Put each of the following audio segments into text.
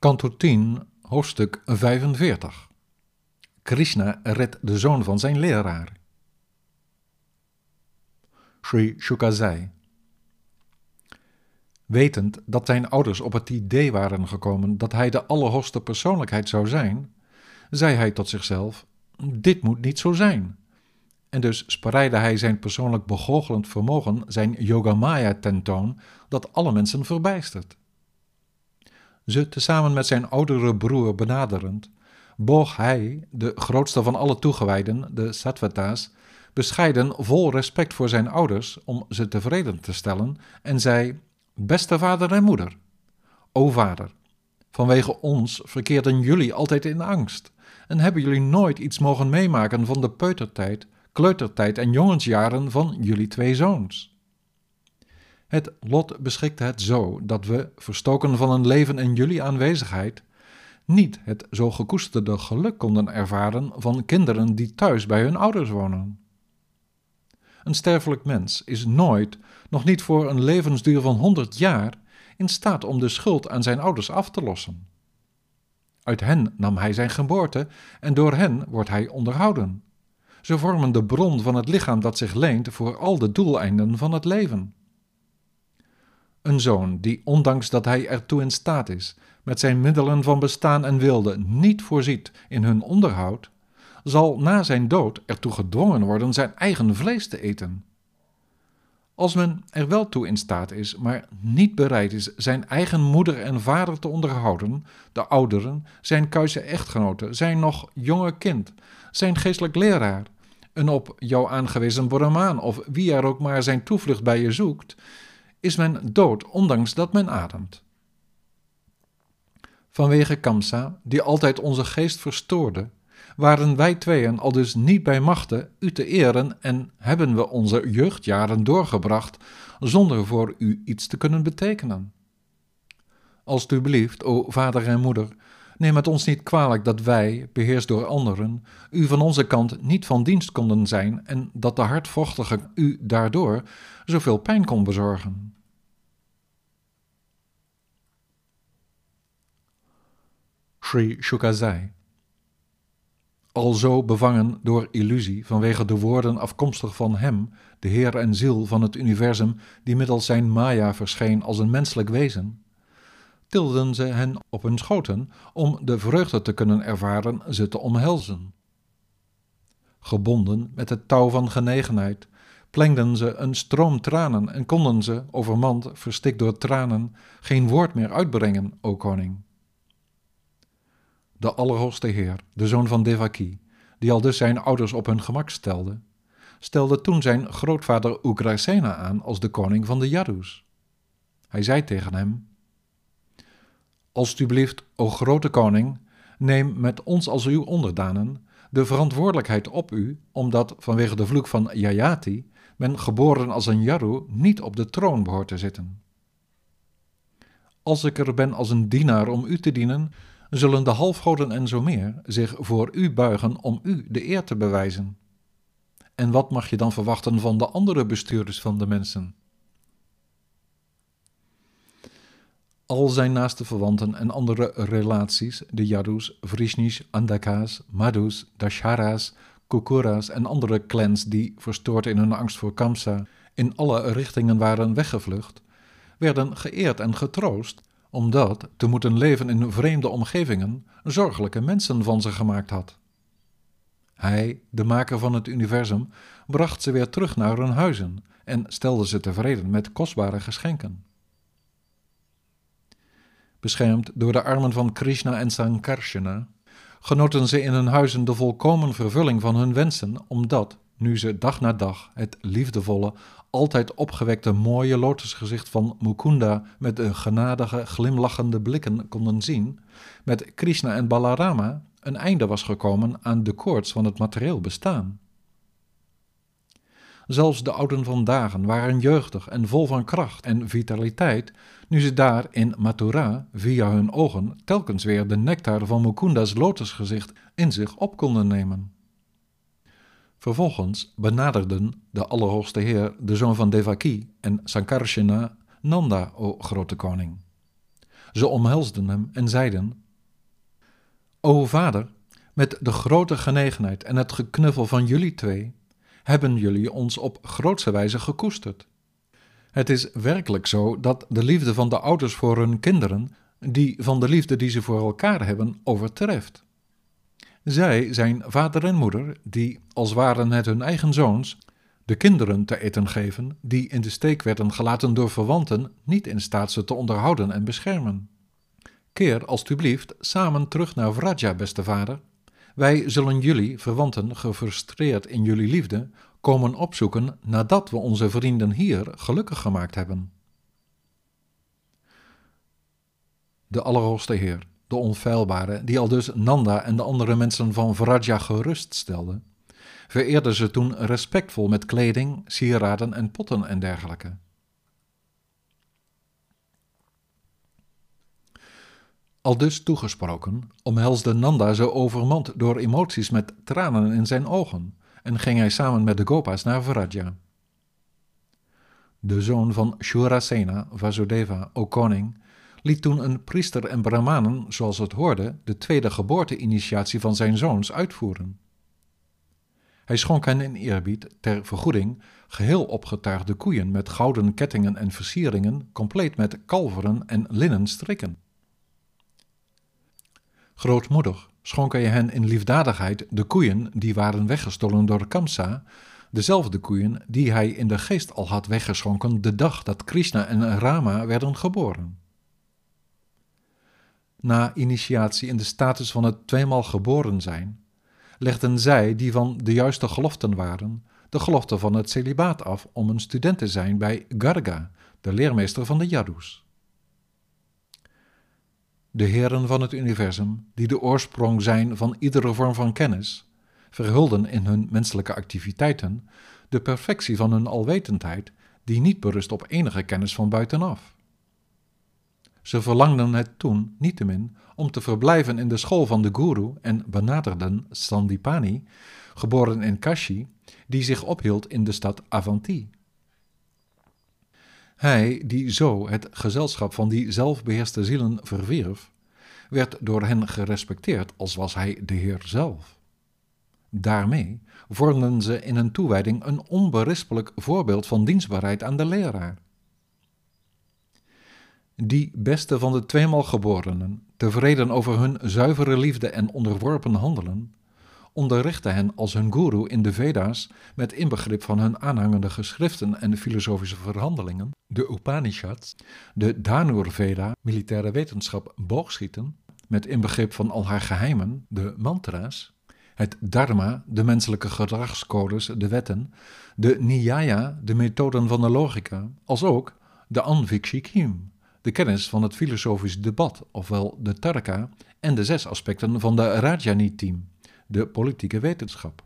Kanto 10, hoofdstuk 45. Krishna redt de zoon van zijn leraar. Sri Shuka zei: Wetend dat zijn ouders op het idee waren gekomen dat hij de allerhoogste persoonlijkheid zou zijn, zei hij tot zichzelf: Dit moet niet zo zijn. En dus spreidde hij zijn persoonlijk begoochelend vermogen, zijn yogamaya tentoon, dat alle mensen verbijstert. Ze tezamen met zijn oudere broer benaderend, boog hij, de grootste van alle toegewijden, de Sattvata's, bescheiden vol respect voor zijn ouders om ze tevreden te stellen en zei: Beste vader en moeder, o vader, vanwege ons verkeerden jullie altijd in angst en hebben jullie nooit iets mogen meemaken van de peutertijd, kleutertijd en jongensjaren van jullie twee zoons. Het lot beschikte het zo dat we, verstoken van een leven in jullie aanwezigheid, niet het zo gekoesterde geluk konden ervaren van kinderen die thuis bij hun ouders wonen. Een sterfelijk mens is nooit, nog niet voor een levensduur van honderd jaar, in staat om de schuld aan zijn ouders af te lossen. Uit hen nam hij zijn geboorte en door hen wordt hij onderhouden. Ze vormen de bron van het lichaam dat zich leent voor al de doeleinden van het leven. Een zoon die, ondanks dat hij ertoe in staat is, met zijn middelen van bestaan en wilde niet voorziet in hun onderhoud, zal na zijn dood ertoe gedwongen worden zijn eigen vlees te eten. Als men er wel toe in staat is, maar niet bereid is zijn eigen moeder en vader te onderhouden, de ouderen, zijn kuise echtgenote, zijn nog jonge kind, zijn geestelijk leraar, een op jou aangewezen brahmaan of wie er ook maar zijn toevlucht bij je zoekt, is men dood ondanks dat men ademt. Vanwege Kamsa, die altijd onze geest verstoorde, waren wij tweeën al dus niet bij machten u te eren en hebben we onze jeugdjaren doorgebracht zonder voor u iets te kunnen betekenen. Alsjeblieft, o vader en moeder, neem het ons niet kwalijk dat wij, beheerst door anderen, u van onze kant niet van dienst konden zijn en dat de hardvochtige u daardoor zoveel pijn kon bezorgen. Sri Shuka zei. Alzo bevangen door illusie vanwege de woorden afkomstig van hem, de Heer en ziel van het universum, die middels zijn Maya verscheen als een menselijk wezen, tilden ze hen op hun schoten om de vreugde te kunnen ervaren ze te omhelzen. Gebonden met het touw van genegenheid, plengden ze een stroom tranen en konden ze, overmand, verstikt door tranen, geen woord meer uitbrengen, o koning de Allerhoogste Heer, de zoon van Devaki, die al dus zijn ouders op hun gemak stelde, stelde toen zijn grootvader Ugrasena aan als de koning van de Yadus. Hij zei tegen hem: Alsjeblieft, o grote koning, neem met ons als uw onderdanen de verantwoordelijkheid op u, omdat vanwege de vloek van Yayati men geboren als een Yaru niet op de troon behoort te zitten. Als ik er ben als een dienaar om u te dienen, zullen de halfgoden en zo meer zich voor u buigen om u de eer te bewijzen. En wat mag je dan verwachten van de andere bestuurders van de mensen? Al zijn naaste verwanten en andere relaties, de Yadus, Vrishnis, Andaka's, Madhus, Dashara's, Kukuras en andere clans die, verstoord in hun angst voor Kamsa, in alle richtingen waren weggevlucht, werden geëerd en getroost omdat te moeten leven in vreemde omgevingen zorgelijke mensen van ze gemaakt had. Hij, de maker van het universum, bracht ze weer terug naar hun huizen en stelde ze tevreden met kostbare geschenken. Beschermd door de armen van Krishna en Sankarsana, genoten ze in hun huizen de volkomen vervulling van hun wensen, omdat, nu ze dag na dag het liefdevolle, altijd opgewekte mooie lotusgezicht van Mukunda met de genadige, glimlachende blikken konden zien, met Krishna en Balarama een einde was gekomen aan de koorts van het materieel bestaan. Zelfs de ouden van dagen waren jeugdig en vol van kracht en vitaliteit, nu ze daar in Mathura via hun ogen telkens weer de nectar van Mukunda's lotusgezicht in zich op konden nemen. Vervolgens benaderden de Allerhoogste Heer, de zoon van Devaki, en Sankarsana Nanda, o grote koning. Ze omhelsden hem en zeiden: O vader, met de grote genegenheid en het geknuffel van jullie twee hebben jullie ons op grootse wijze gekoesterd. Het is werkelijk zo dat de liefde van de ouders voor hun kinderen die van de liefde die ze voor elkaar hebben overtreft. Zij zijn vader en moeder die, als waren het hun eigen zoons, de kinderen te eten geven die in de steek werden gelaten door verwanten, niet in staat ze te onderhouden en beschermen. Keer alstublieft samen terug naar Vraja, beste vader. Wij zullen jullie, verwanten, gefrustreerd in jullie liefde, komen opzoeken nadat we onze vrienden hier gelukkig gemaakt hebben. De Allerhoogste Heer, de onfeilbare, die al dus Nanda en de andere mensen van Vraja geruststelde, vereerde ze toen respectvol met kleding, sieraden en potten en dergelijke. Al dus toegesproken, omhelsde Nanda zo overmand door emoties met tranen in zijn ogen en ging hij samen met de Gopas naar Vraja. De zoon van Shurasena, Vasudeva, o koning, liet toen een priester en brahmanen, zoals het hoorde, de tweede geboorte-initiatie van zijn zoons uitvoeren. Hij schonk hen in eerbied, ter vergoeding, geheel opgetuigde koeien met gouden kettingen en versieringen, compleet met kalveren en linnen strikken. Grootmoedig schonk hij hen in liefdadigheid de koeien die waren weggestolen door Kamsa, dezelfde koeien die hij in de geest al had weggeschonken de dag dat Krishna en Rama werden geboren. Na initiatie in de status van het tweemaal geboren zijn, legden zij, die van de juiste geloften waren, de gelofte van het celibaat af om een student te zijn bij Garga, de leermeester van de Yadus. De heren van het universum, die de oorsprong zijn van iedere vorm van kennis, verhulden in hun menselijke activiteiten de perfectie van hun alwetendheid, die niet berust op enige kennis van buitenaf. Ze verlangden het toen niettemin om te verblijven in de school van de guru en benaderden Sandipani, geboren in Kashi, die zich ophield in de stad Avanti. Hij, die zo het gezelschap van die zelfbeheerste zielen verwierf, werd door hen gerespecteerd als was hij de Heer zelf. Daarmee vormden ze in een toewijding een onberispelijk voorbeeld van dienstbaarheid aan de leraar. Die beste van de tweemaal geborenen, tevreden over hun zuivere liefde en onderworpen handelen, onderrichtte hen als hun guru in de Veda's met inbegrip van hun aanhangende geschriften en filosofische verhandelingen, de Upanishads, de Dhanur Veda, militaire wetenschap boogschieten, met inbegrip van al haar geheimen, de mantra's, het dharma, de menselijke gedragscodes, de wetten, de niyaya, de methoden van de logica, als ook de anvikshikim, de kennis van het filosofisch debat, ofwel de tarka, en de zes aspecten van de Rajani-team, de politieke wetenschap.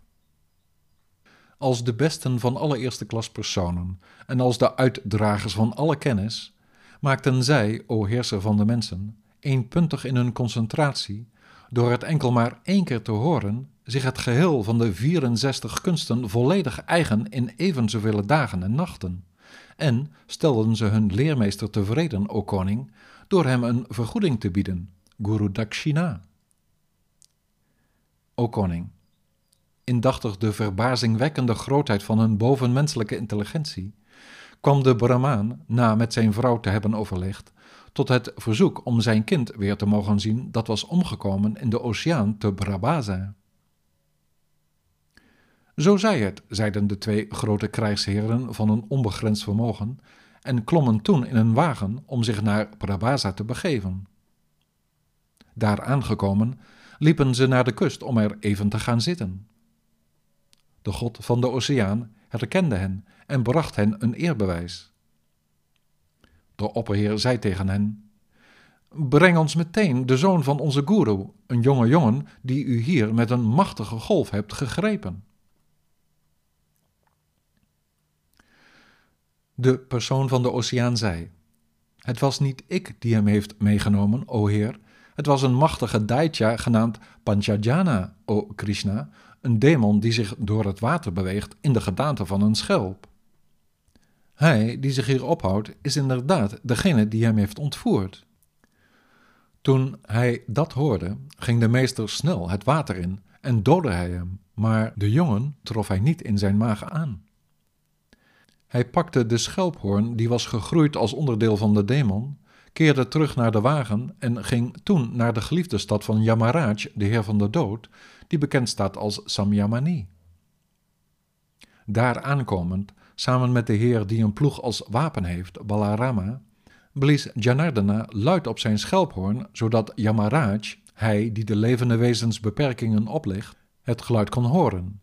Als de besten van alle eerste klas personen en als de uitdragers van alle kennis, maakten zij, o heerser van de mensen, eenpuntig in hun concentratie, door het enkel maar één keer te horen, zich het geheel van de 64 kunsten volledig eigen in even zoveel dagen en nachten. En stelden ze hun leermeester tevreden, o koning, door hem een vergoeding te bieden, Guru Dakshina. O koning, indachtig de verbazingwekkende grootheid van hun bovenmenselijke intelligentie, kwam de Brahmaan, na met zijn vrouw te hebben overlegd, tot het verzoek om zijn kind weer te mogen zien dat was omgekomen in de oceaan te Brabaza. Zo zij het, zeiden de twee grote krijgsheren van een onbegrensd vermogen, en klommen toen in een wagen om zich naar Brabaza te begeven. Daar aangekomen, liepen ze naar de kust om er even te gaan zitten. De god van de oceaan herkende hen en bracht hen een eerbewijs. De opperheer zei tegen hen: Breng ons meteen de zoon van onze guru, een jonge jongen die u hier met een machtige golf hebt gegrepen. De persoon van de oceaan zei: Het was niet ik die hem heeft meegenomen, o Heer. Het was een machtige Daitya genaamd Panchajana, o Krishna, een demon die zich door het water beweegt in de gedaante van een schelp. Hij die zich hier ophoudt, is inderdaad degene die hem heeft ontvoerd. Toen hij dat hoorde, ging de meester snel het water in en doodde hij hem, maar de jongen trof hij niet in zijn maag aan. Hij pakte de schelphoorn, die was gegroeid als onderdeel van de demon, keerde terug naar de wagen en ging toen naar de geliefde stad van Yamaraj, de heer van de dood, die bekend staat als Samyamani. Daar aankomend, samen met de heer die een ploeg als wapen heeft, Balarama, blies Janardana luid op zijn schelphoorn, zodat Yamaraj, hij die de levende wezens beperkingen oplegt, het geluid kon horen.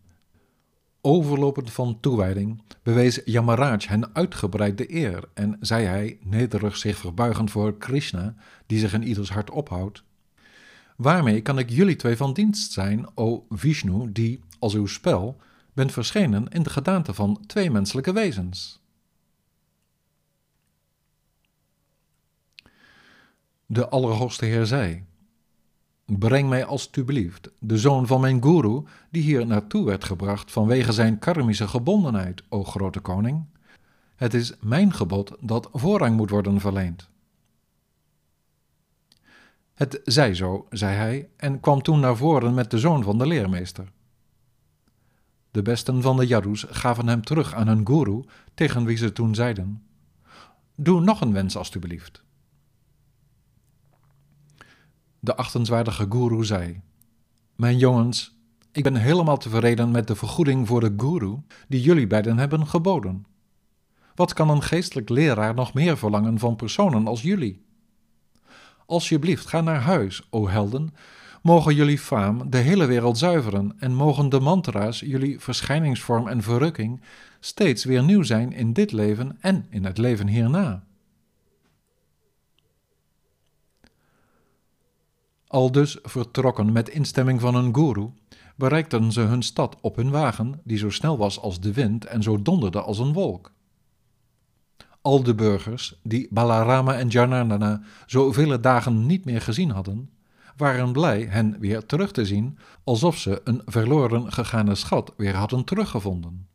Overlopend van toewijding bewees Yamaraj hen uitgebreid de eer en zei hij, nederig zich verbuigend voor Krishna, die zich in ieders hart ophoudt, Waarmee kan ik jullie twee van dienst zijn, o Vishnu, die, als uw spel, bent verschenen in de gedaante van twee menselijke wezens? De Allerhoogste Heer zei: Breng mij alstublieft de zoon van mijn guru, die hier naartoe werd gebracht vanwege zijn karmische gebondenheid, o grote koning. Het is mijn gebod dat voorrang moet worden verleend. Het zij zo, zei hij, en kwam toen naar voren met de zoon van de leermeester. De besten van de Yadus gaven hem terug aan hun guru, tegen wie ze toen zeiden: Doe nog een wens, alstublieft. De achtenswaardige guru zei: Mijn jongens, ik ben helemaal tevreden met de vergoeding voor de guru die jullie beiden hebben geboden. Wat kan een geestelijk leraar nog meer verlangen van personen als jullie? Alsjeblieft, ga naar huis, o helden. Mogen jullie faam de hele wereld zuiveren en mogen de mantra's, jullie verschijningsvorm en verrukking, steeds weer nieuw zijn in dit leven en in het leven hierna. Al dus vertrokken met instemming van hun guru, bereikten ze hun stad op hun wagen, die zo snel was als de wind en zo donderde als een wolk. Al de burgers, die Balarama en Janardana zo vele dagen niet meer gezien hadden, waren blij hen weer terug te zien, alsof ze een verloren gegane schat weer hadden teruggevonden.